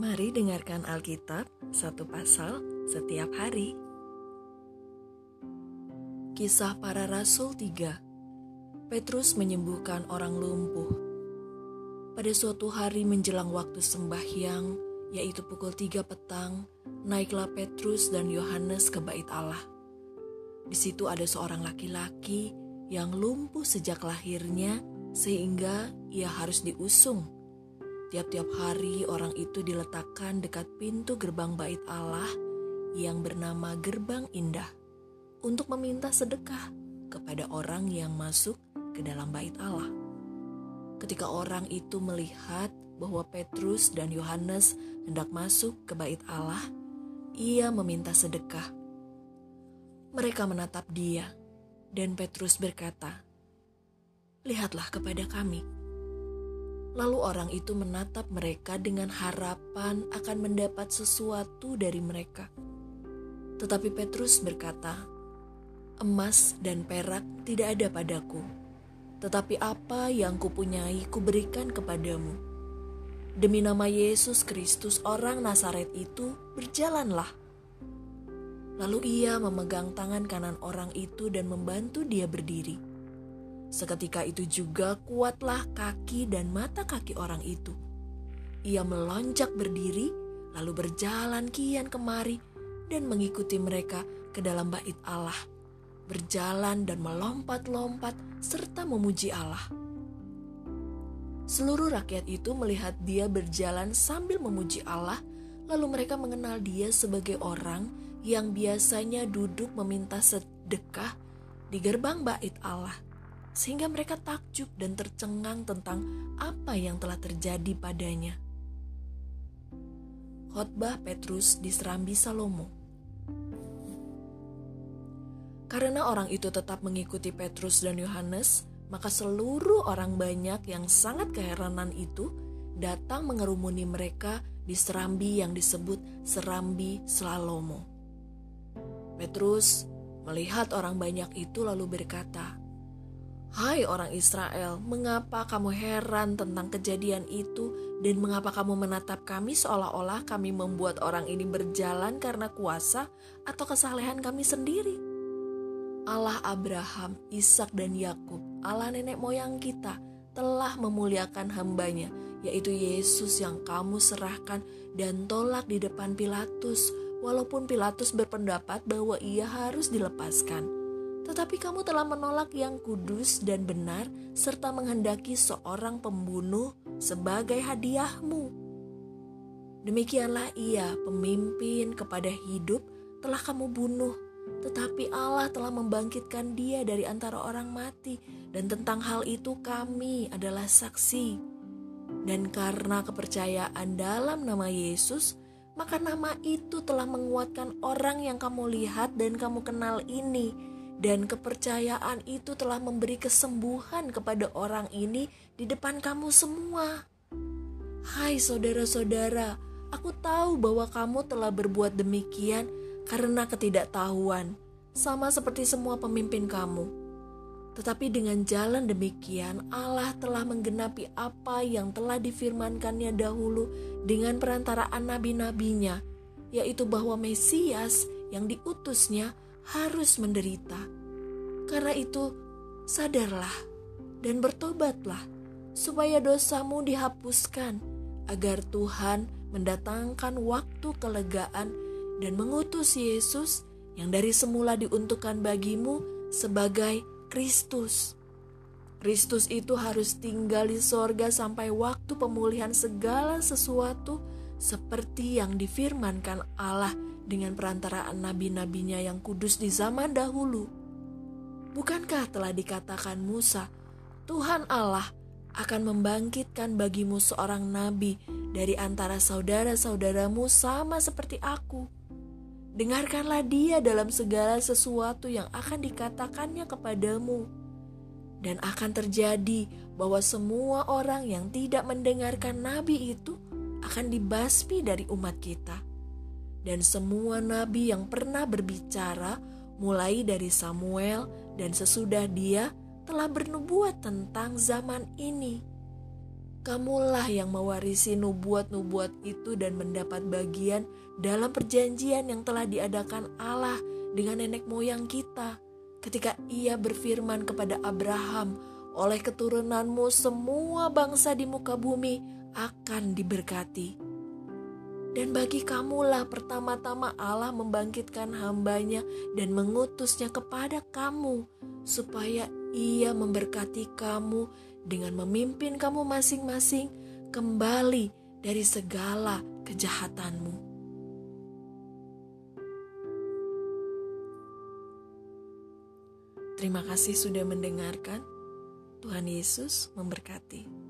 Mari dengarkan Alkitab satu pasal setiap hari. Kisah para Rasul 3 Petrus menyembuhkan orang lumpuh. Pada suatu hari menjelang waktu sembahyang, yaitu pukul 3 petang, naiklah Petrus dan Yohanes ke bait Allah. Di situ ada seorang laki-laki yang lumpuh sejak lahirnya sehingga ia harus diusung Tiap-tiap hari orang itu diletakkan dekat pintu gerbang bait Allah yang bernama Gerbang Indah untuk meminta sedekah kepada orang yang masuk ke dalam bait Allah. Ketika orang itu melihat bahwa Petrus dan Yohanes hendak masuk ke bait Allah, ia meminta sedekah. Mereka menatap dia, dan Petrus berkata, "Lihatlah kepada kami." Lalu orang itu menatap mereka dengan harapan akan mendapat sesuatu dari mereka. Tetapi Petrus berkata, "Emas dan perak tidak ada padaku, tetapi apa yang kupunyai kuberikan kepadamu. Demi nama Yesus Kristus, orang Nazaret itu, berjalanlah." Lalu ia memegang tangan kanan orang itu dan membantu dia berdiri. Seketika itu juga kuatlah kaki dan mata kaki orang itu. Ia melonjak berdiri, lalu berjalan kian kemari dan mengikuti mereka ke dalam bait Allah, berjalan dan melompat-lompat serta memuji Allah. Seluruh rakyat itu melihat dia berjalan sambil memuji Allah, lalu mereka mengenal dia sebagai orang yang biasanya duduk meminta sedekah di gerbang bait Allah sehingga mereka takjub dan tercengang tentang apa yang telah terjadi padanya. Khotbah Petrus di Serambi Salomo Karena orang itu tetap mengikuti Petrus dan Yohanes, maka seluruh orang banyak yang sangat keheranan itu datang mengerumuni mereka di serambi yang disebut Serambi Salomo. Petrus melihat orang banyak itu lalu berkata, Hai orang Israel, mengapa kamu heran tentang kejadian itu dan mengapa kamu menatap kami seolah-olah kami membuat orang ini berjalan karena kuasa atau kesalehan kami sendiri? Allah Abraham, Ishak dan Yakub, Allah nenek moyang kita telah memuliakan hambanya, yaitu Yesus yang kamu serahkan dan tolak di depan Pilatus, walaupun Pilatus berpendapat bahwa ia harus dilepaskan tetapi kamu telah menolak yang kudus dan benar, serta menghendaki seorang pembunuh sebagai hadiahmu. Demikianlah ia, pemimpin kepada hidup, telah kamu bunuh, tetapi Allah telah membangkitkan dia dari antara orang mati, dan tentang hal itu kami adalah saksi. Dan karena kepercayaan dalam nama Yesus, maka nama itu telah menguatkan orang yang kamu lihat dan kamu kenal ini dan kepercayaan itu telah memberi kesembuhan kepada orang ini di depan kamu semua. Hai saudara-saudara, aku tahu bahwa kamu telah berbuat demikian karena ketidaktahuan, sama seperti semua pemimpin kamu. Tetapi dengan jalan demikian, Allah telah menggenapi apa yang telah difirmankannya dahulu dengan perantaraan nabi-nabinya, yaitu bahwa Mesias yang diutusnya harus menderita. Karena itu, sadarlah dan bertobatlah, supaya dosamu dihapuskan, agar Tuhan mendatangkan waktu kelegaan dan mengutus Yesus yang dari semula diuntukkan bagimu sebagai Kristus. Kristus itu harus tinggal di sorga sampai waktu pemulihan segala sesuatu seperti yang difirmankan Allah dengan perantaraan nabi-nabinya yang kudus di zaman dahulu. Bukankah telah dikatakan Musa, Tuhan Allah akan membangkitkan bagimu seorang nabi dari antara saudara-saudaramu sama seperti aku. Dengarkanlah dia dalam segala sesuatu yang akan dikatakannya kepadamu. Dan akan terjadi bahwa semua orang yang tidak mendengarkan nabi itu akan dibasmi dari umat kita dan semua nabi yang pernah berbicara, mulai dari Samuel dan sesudah dia, telah bernubuat tentang zaman ini. Kamulah yang mewarisi nubuat-nubuat itu dan mendapat bagian dalam perjanjian yang telah diadakan Allah dengan nenek moyang kita ketika ia berfirman kepada Abraham, oleh keturunanmu semua bangsa di muka bumi akan diberkati. Dan bagi kamulah pertama-tama Allah membangkitkan hambanya dan mengutusnya kepada kamu, supaya ia memberkati kamu dengan memimpin kamu masing-masing kembali dari segala kejahatanmu. Terima kasih sudah mendengarkan. Tuhan Yesus memberkati.